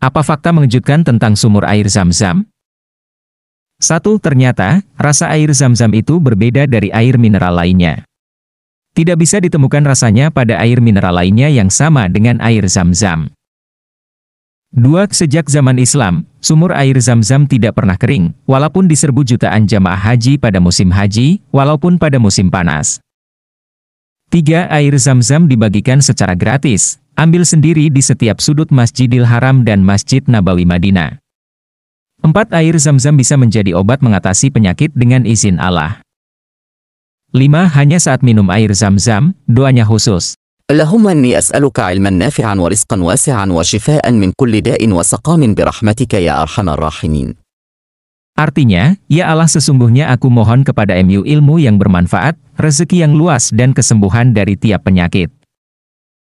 Apa fakta mengejutkan tentang sumur air zam-zam? Satu, ternyata, rasa air zam-zam itu berbeda dari air mineral lainnya. Tidak bisa ditemukan rasanya pada air mineral lainnya yang sama dengan air zam-zam. Dua, sejak zaman Islam, sumur air zam-zam tidak pernah kering, walaupun diserbu jutaan jamaah haji pada musim haji, walaupun pada musim panas. Tiga, air zam-zam dibagikan secara gratis, ambil sendiri di setiap sudut Masjidil Haram dan Masjid Nabawi Madinah. Empat air zam-zam bisa menjadi obat mengatasi penyakit dengan izin Allah. Lima hanya saat minum air zam-zam, doanya khusus. اللهم إني أسألك علما نافعا ورزقا واسعا وشفاء من كل داء وسقام برحمتك يا أرحم الراحمين Artinya, ya Allah sesungguhnya aku mohon kepada MU ilmu yang bermanfaat, rezeki yang luas dan kesembuhan dari tiap penyakit.